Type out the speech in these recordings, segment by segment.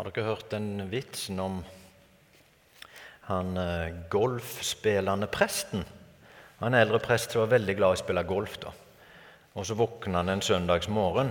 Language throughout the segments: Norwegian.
Har dere hørt den vitsen om han eh, golfspillende presten? Han eldre prest var veldig glad i å spille golf. da. Og Så våkna han en søndagsmorgen.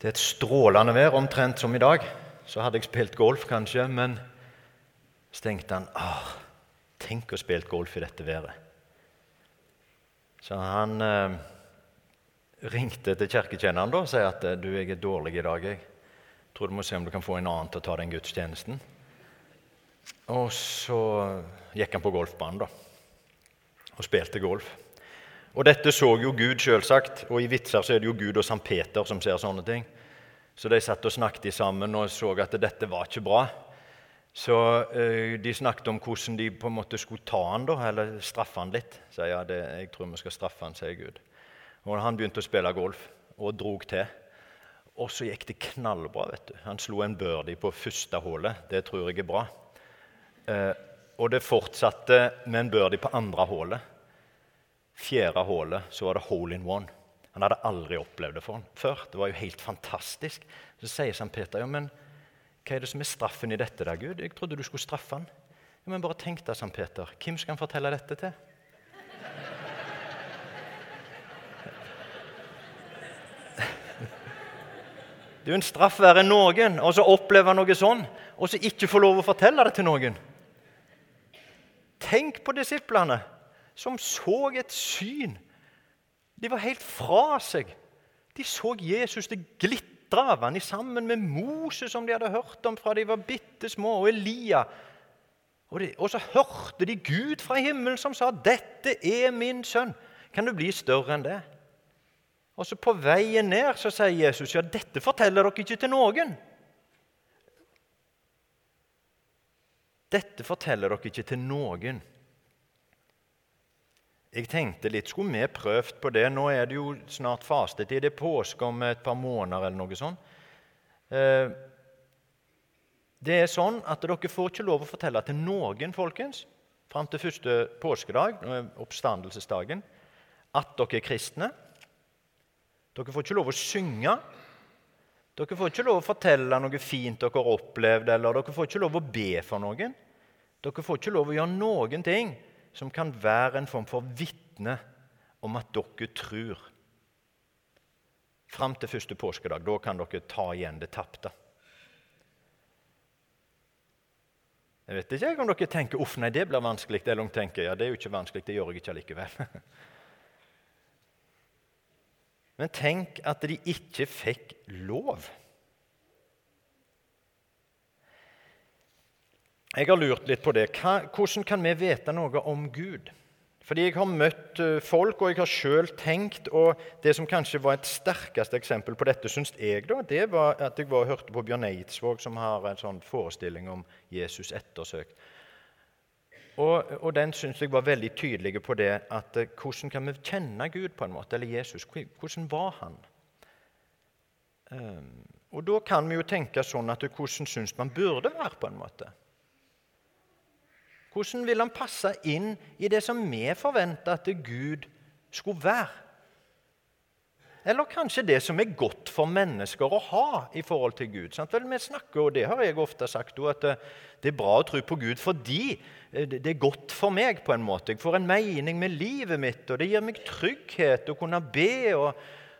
Er et strålende vær, omtrent som i dag. Så hadde jeg spilt golf, kanskje, men så tenkte han ah, Tenk å spille golf i dette været. Så han eh, ringte til kirketjeneren og sa at du, jeg er dårlig i dag. Jeg tror du må se om du kan få en annen til å ta den gudstjenesten. Og så gikk han på golfbanen da, og spilte golf. Og dette så jo Gud, selvsagt. Og i vitser så er det jo Gud og Sankt Peter som ser sånne ting. Så de satt og snakket sammen og så at dette var ikke bra. Så ø, de snakket om hvordan de på en måte skulle ta han da, eller straffe han litt. Så ja, det, jeg tror vi skal straffe han, sier Gud. Og Han begynte å spille golf og drog til. Og så gikk det knallbra. vet du. Han slo en birdie på første hullet. Det tror jeg er bra. Eh, og det fortsatte med en birdie på andre hullet. Fjerde hullet så var det hole in one. Han hadde aldri opplevd det før. Det var jo helt fantastisk. Så sier St. Peter ja, men hva er det som er straffen i dette, da, Gud? Jeg trodde du skulle straffe han. Ja, men bare tenk deg, St. Peter. Hvem skal han fortelle dette til? Det er jo en straff verre enn noen og så oppleve noe sånn, og så ikke få lov å fortelle det til noen. Tenk på disiplene som så et syn. De var helt fra seg. De så Jesus det glitra av ham sammen med Moses, som de hadde hørt om fra de var bitte små, og Elia. Og, de, og, så hørte de Gud fra himmelen som sa, 'Dette er min sønn'. Kan du bli større enn det? Og så På veien ned så sier Jesus, 'Ja, dette forteller dere ikke til noen'. Dette forteller dere ikke til noen. Jeg tenkte litt, Skulle vi prøvd på det? Nå er det jo snart fastetid. Det er påske om et par måneder eller noe sånt. Eh, det er sånn at dere får ikke lov å fortelle til noen folkens, fram til første påskedag, oppstandelsesdagen, at dere er kristne. Dere får ikke lov å synge. Dere får ikke lov å fortelle noe fint dere har opplevd, eller dere får ikke lov å be for noen. Dere får ikke lov å gjøre noen ting som kan være en form for vitne om at dere tror. Fram til første påskedag. Da kan dere ta igjen det tapte. Jeg vet ikke om dere tenker uff, nei, det blir vanskelig. Eller om tenker ja, det er jo ikke vanskelig, det gjør jeg ikke likevel. Men tenk at de ikke fikk lov. Jeg har lurt litt på det. Hvordan kan vi vite noe om Gud? Fordi jeg har møtt eh, folk, og jeg har sjøl tenkt og Det som kanskje var et sterkeste eksempel på dette, syns jeg, da, det var at jeg var og hørte på Bjørn Eidsvåg, som har en sånn forestilling om Jesus ettersøkt. Og, og den syns jeg var veldig tydelig på det at eh, hvordan kan vi kjenne Gud, på en måte, eller Jesus? Hvordan var han? Um, og da kan vi jo tenke sånn at hvordan syns man burde være, på en måte? Hvordan vil han passe inn i det som vi forventer at Gud skulle være? Eller kanskje det som er godt for mennesker å ha i forhold til Gud. Vel, vi snakker, og Det har jeg ofte sagt, at det er bra å tro på Gud fordi eh, det er godt for meg. på en måte. Jeg får en mening med livet mitt, og det gir meg trygghet å kunne be. og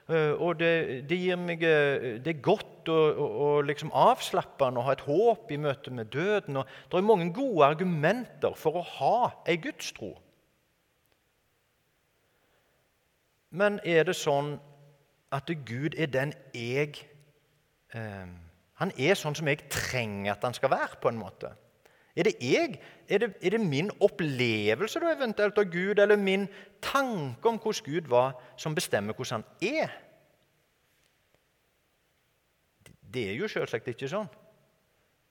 Eh, og det, det, gir meg, eh, det er godt og, og liksom avslappende å ha et håp i møte med døden. Og det er mange gode argumenter for å ha ei gudstro. Men er det sånn at Gud er den jeg eh, Han er sånn som jeg trenger at han skal være, på en måte? Er det jeg? Er det, er det min opplevelse da eventuelt av Gud, eller min tanke om hvordan Gud var, som bestemmer hvordan han er? Det er jo selvsagt ikke sånn.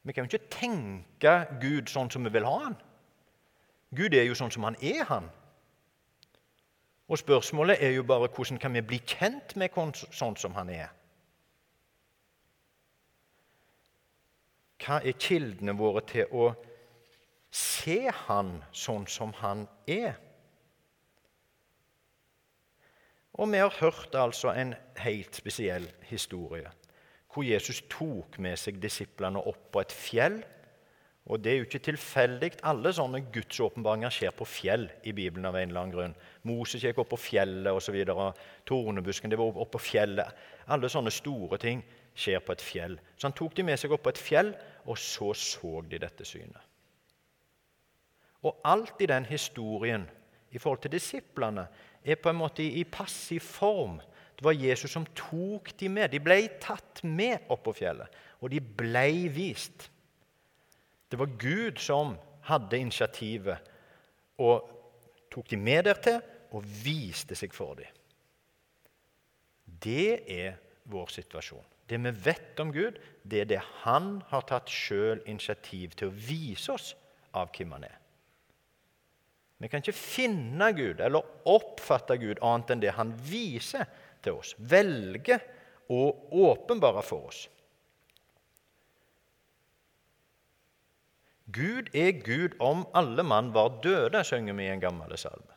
Vi kan jo ikke tenke Gud sånn som vi vil ha han. Gud er jo sånn som han er, han. Og spørsmålet er jo bare hvordan kan vi bli kjent med sånn som han er? Hva er kildene våre til å se han sånn som han er. Og vi har hørt altså en helt spesiell historie. hvor Jesus tok med seg disiplene opp på et fjell. Og Det er jo ikke tilfeldig. Alle sånne gudsåpenbaringer skjer på fjell i Bibelen. av en eller annen grunn. Moses gikk opp på fjellet osv. Tornebusken det var opp på fjellet. Alle sånne store ting skjer på et fjell. Så han tok de med seg opp på et fjell, og så så de dette synet. Og alt i den historien i forhold til disiplene er på en måte i passiv form. Det var Jesus som tok de med. De ble tatt med opp på fjellet, og de ble vist. Det var Gud som hadde initiativet og tok de med dertil og viste seg for dem. Det er vår situasjon. Det vi vet om Gud, det er det han har tatt sjøl initiativ til å vise oss av hvem han er. Vi kan ikke finne Gud eller oppfatte Gud annet enn det han viser til oss, velger å åpenbare for oss. Gud er Gud om alle mann var døde, synger vi i en gammel salme.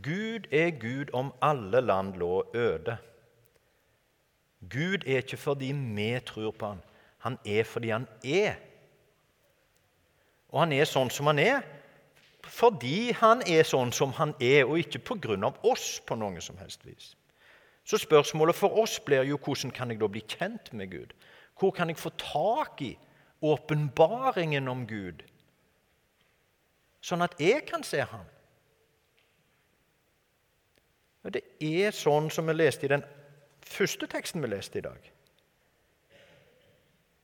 Gud er Gud om alle land lå øde. Gud er ikke fordi vi tror på han. Han er fordi han er. Og han er sånn som han er fordi han er sånn som han er, og ikke pga. oss på noe som helst vis. Så spørsmålet for oss blir jo hvordan kan jeg da bli kjent med Gud? Hvor kan jeg få tak i åpenbaringen om Gud, sånn at jeg kan se ham? Det er sånn som vi leste i den første teksten vi leste i dag.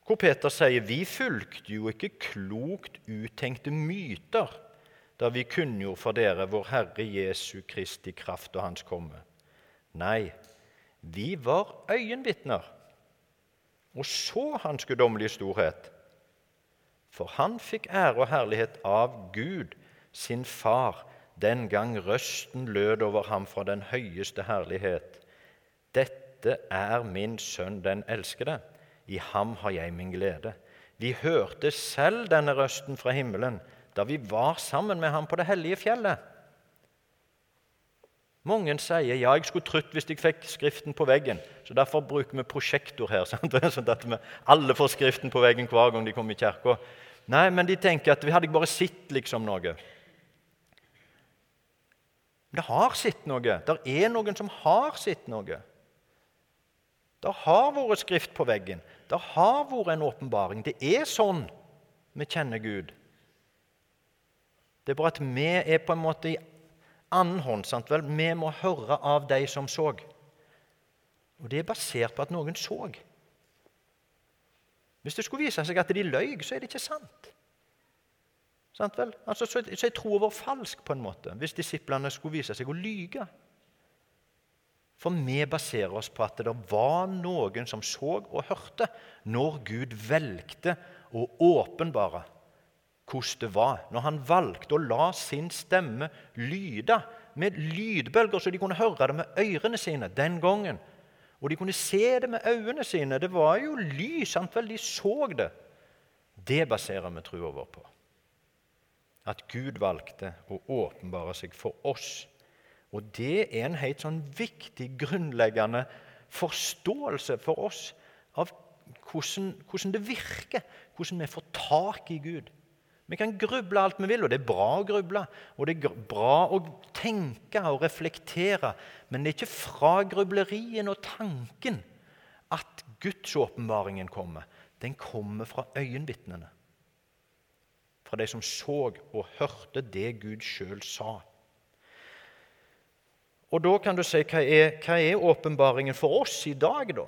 Hvor Peter sier vi fulgte jo ikke klokt uttenkte myter da vi kunngjorde for dere vår Herre Jesu Kristi kraft og Hans komme. Nei, vi var øyenvitner og så Hans guddommelige storhet. For han fikk ære og herlighet av Gud, sin far, den gang røsten lød over ham fra den høyeste herlighet. Dette er min sønn, den elskede. I ham har jeg min glede. Vi hørte selv denne røsten fra himmelen da vi var sammen med ham på det hellige fjellet. Mange sier ja, jeg skulle trutt hvis jeg fikk Skriften på veggen. så Derfor bruker vi prosjektor her, sånn at vi alle får Skriften på veggen hver gang de kommer i kirka. Nei, men de tenker at vi hadde bare sett liksom noe. Det har sett noe. Det er noen som har sett noe. Det har vært skrift på veggen. Det har vært en åpenbaring. Det er sånn vi kjenner Gud. Det er bare at vi er på en måte i annen hånd. Sant vel? Vi må høre av de som så. Og det er basert på at noen så. Hvis det skulle vise seg at de løy, så er det ikke sant. Altså, så, så er troa vår falsk på en måte, hvis disiplene skulle vise seg å lyge. For vi baserer oss på at det var noen som så og hørte når Gud velgte å åpenbare hvordan det var. Når han valgte å la sin stemme lyde med lydbølger, så de kunne høre det med ørene sine den gangen. Og de kunne se det med øynene sine. Det var jo lys. Sant vel? De så det. Det baserer vi trua vår på. At Gud valgte å åpenbare seg for oss. Og det er en helt sånn viktig, grunnleggende forståelse for oss av hvordan, hvordan det virker, hvordan vi får tak i Gud. Vi kan gruble alt vi vil, og det er bra å gruble. Og det er bra å tenke og reflektere. Men det er ikke fra grublerien og tanken at gudsåpenbaringen kommer. Den kommer fra øyenvitnene. Fra de som så og hørte det Gud sjøl sa. Og da kan du si hva er, hva er åpenbaringen for oss i dag, da?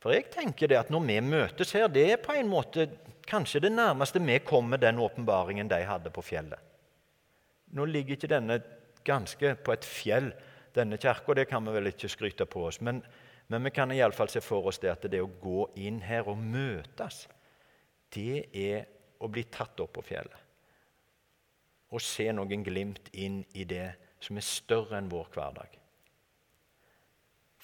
For jeg tenker det at når vi møtes her, det er på en måte kanskje det nærmeste vi kommer den åpenbaringen de hadde på fjellet. Nå ligger ikke denne ganske på et fjell, denne kirka. Det kan vi vel ikke skryte på oss. Men, men vi kan iallfall se for oss det at det å gå inn her og møtes, det er å bli tatt opp på fjellet. Og se noen glimt inn i det som er større enn vår hverdag.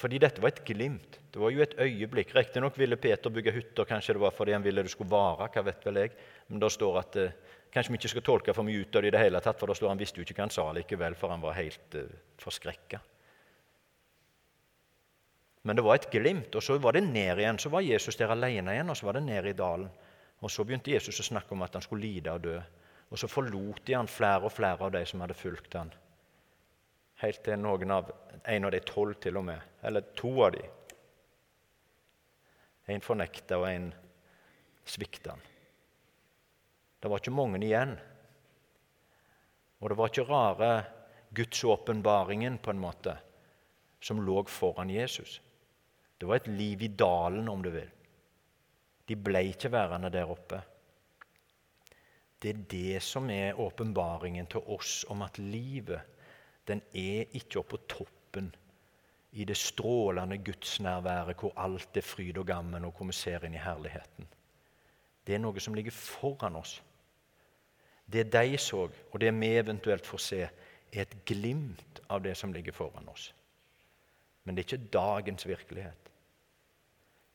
Fordi dette var et glimt. Det var jo et øyeblikk. Riktignok ville Peter bygge hytter, kanskje det var fordi han ville det skulle vare. hva vet vel jeg. Men da står at eh, Kanskje vi ikke skal tolke for mye ut av det i det hele tatt, for da står han visste jo ikke hva han sa likevel, for han var helt eh, forskrekka. Men det var et glimt, og så var det ned igjen. Så var Jesus der alene igjen, og så var det ned i dalen. Og Så begynte Jesus å snakke om at han skulle lide og dø. Og så forlot de han flere og flere av de som hadde fulgt han. Helt til noen av, en av de tolv, til og med. Eller to av de. En fornekta, og en svikta han. Det var ikke mange igjen. Og det var ikke rare gudsåpenbaringen på en måte som lå foran Jesus. Det var et liv i dalen, om du vil. De ble ikke værende der oppe. Det er det som er åpenbaringen til oss om at livet den er ikke oppe på toppen i det strålende gudsnærværet hvor alt er fryd og gammen, og hvor vi ser inn i herligheten. Det er noe som ligger foran oss. Det de så, og det vi eventuelt får se, er et glimt av det som ligger foran oss. Men det er ikke dagens virkelighet.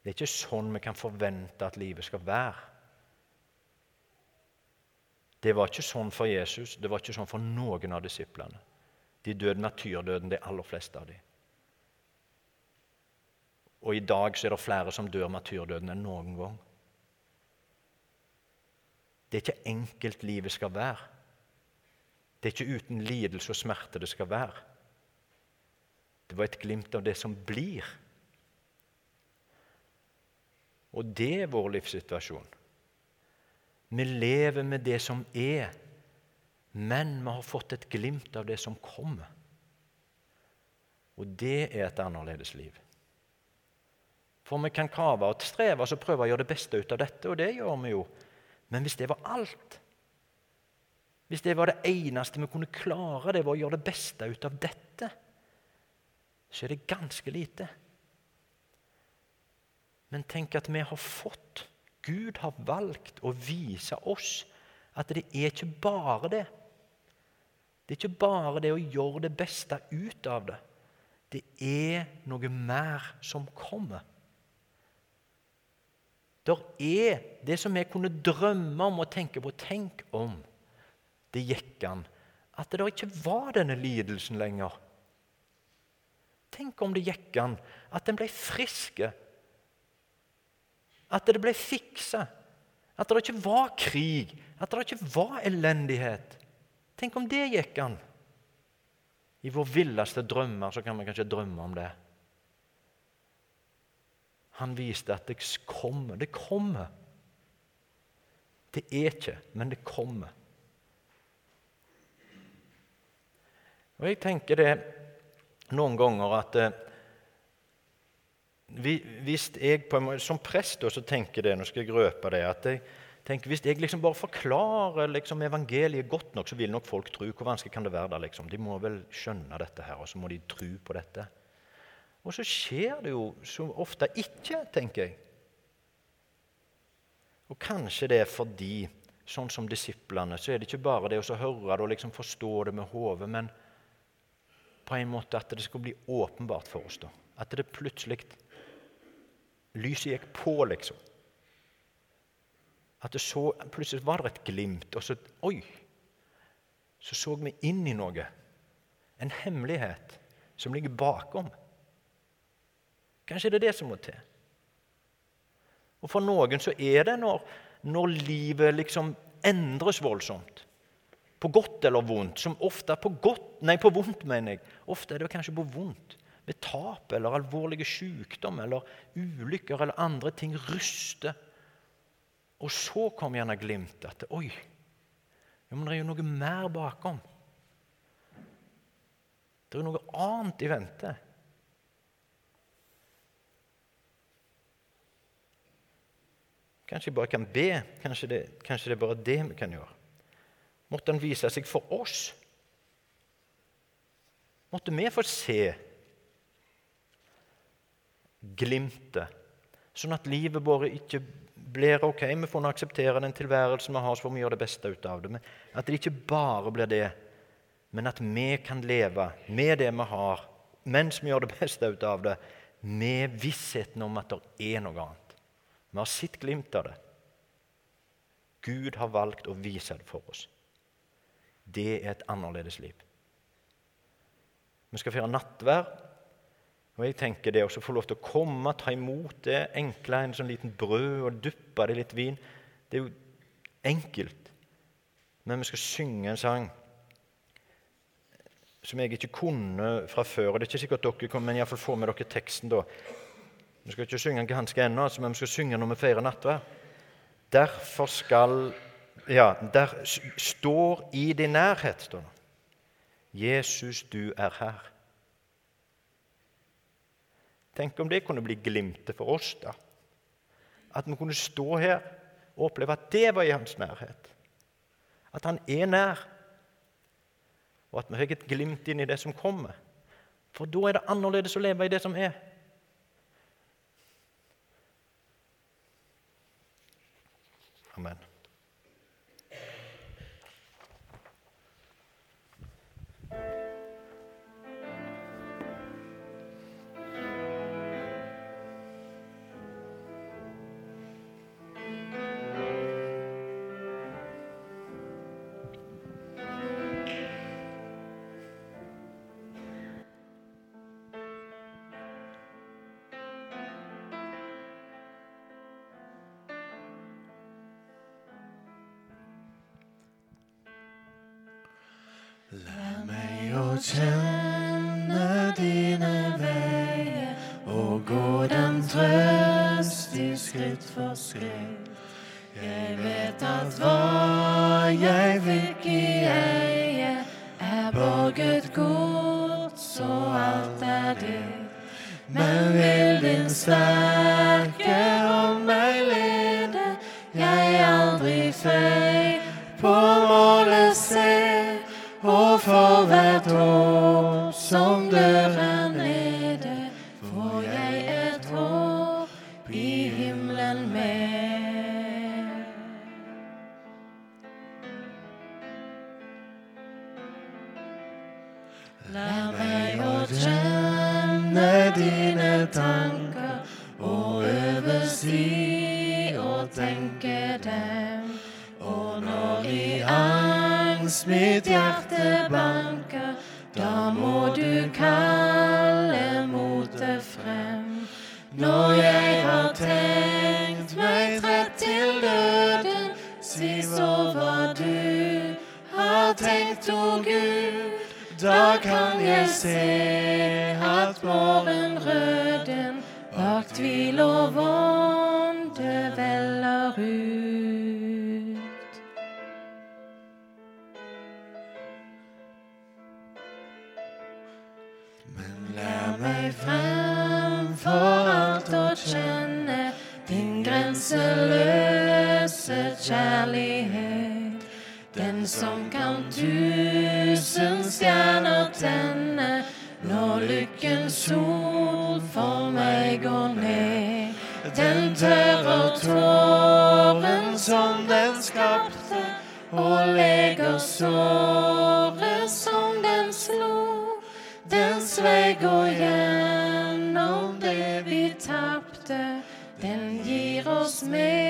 Det er ikke sånn vi kan forvente at livet skal være. Det var ikke sånn for Jesus, det var ikke sånn for noen av disiplene. De døde naturdøden, de aller fleste av dem. Og i dag så er det flere som dør maturdøden enn noen gang. Det er ikke enkelt livet skal være. Det er ikke uten lidelse og smerte det skal være. Det var et glimt av det som blir. Og det er vår livssituasjon. Vi lever med det som er, men vi har fått et glimt av det som kommer. Og det er et annerledes liv. For vi kan kave og streve og prøve å gjøre det beste ut av dette, og det gjør vi jo. Men hvis det var alt, hvis det var det eneste vi kunne klare, det var å gjøre det beste ut av dette, så er det ganske lite. Men tenk at vi har fått Gud har valgt å vise oss at det er ikke bare det. Det er ikke bare det å gjøre det beste ut av det. Det er noe mer som kommer. Det er det som vi kunne drømme om og tenke på. Tenk om det gikk an at det ikke var denne lidelsen lenger. Tenk om det gikk an at en ble friske at det ble fiksa. At det ikke var krig. At det ikke var elendighet. Tenk om det gikk an. I vår villeste drømmer så kan vi kanskje drømme om det. Han viste at det kommer. Det kommer. Det er ikke, men det kommer. Og Jeg tenker det noen ganger at eh, hvis jeg måte, Som prest også tenker det, nå skal jeg røpe det, at jeg tenker, hvis jeg liksom bare forklarer liksom, evangeliet godt nok, så vil nok folk tro. Hvor vanskelig kan det være da? Liksom? De må vel skjønne dette her, og så må de tro på dette. Og så skjer det jo så ofte ikke, tenker jeg. Og kanskje det er fordi, sånn som disiplene, så er det ikke bare det å høre det og liksom forstå det med hodet, men på en måte at det skal bli åpenbart for oss. da. At det plutselig Lyset gikk på, liksom. At det så, Plutselig var det et glimt, og så Oi! Så så vi inn i noe. En hemmelighet som ligger bakom. Kanskje det er det som må til. Og For noen så er det når, når livet liksom endres voldsomt. På godt eller vondt. Som ofte på godt, nei, på vondt, mener jeg. Ofte er det kanskje på vondt ved tap eller alvorlige sykdom eller ulykker eller andre ting ryster. Og så kom gjerne glimtet at oi, ja, men det er jo noe mer bakom. Det er jo noe annet i vente. Kanskje jeg bare kan be. Kanskje det, kanskje det er bare det vi kan gjøre. Måtte han vise seg for oss? Måtte vi få se glimtet, sånn at livet vårt ikke blir ok, vi får akseptere den tilværelsen vi har, så får vi gjøre det beste ut av det. Men at det ikke bare blir det, men at vi kan leve med det vi har, mens vi gjør det beste ut av det, med vissheten om at det er noe annet. Vi har sett glimt av det. Gud har valgt å vise det for oss. Det er et annerledes liv. Vi skal feire nattverd Og jeg tenker det å få lov til å komme, ta imot det enkle, en sånn liten brød og duppe det i litt vin Det er jo enkelt. Men vi skal synge en sang som jeg ikke kunne fra før. og Det er ikke sikkert dere kommer, men iallfall få med dere teksten da. Vi skal ikke synge den ganske ennå, altså, men vi skal synge når vi feirer nattverd. Derfor skal Ja, der står i din nærhet, står det. Jesus, du er her. Tenk om det kunne bli glimtet for oss, da. At vi kunne stå her og oppleve at det var i hans nærhet. At han er nær og at vi fikk et glimt inn i det som kommer. For da er det annerledes å leve i det som er. Amen. Lær meg å kjenne dine veier og gå den trøst i skritt for skritt. Jeg vet at hva jeg fikk i eie, er borget godt, så alt er ditt. Men vil din sterke himmelen med. Tenkt, o Gud. Da kan jeg se at morgenrøden bak tvil og vonde som kan tusen stjerner tenne når lykkens sol for meg går ned. Den tørrer tåren som den skapte, og leger såret som den slo. Dens vei går gjennom det vi tapte, den gir oss mer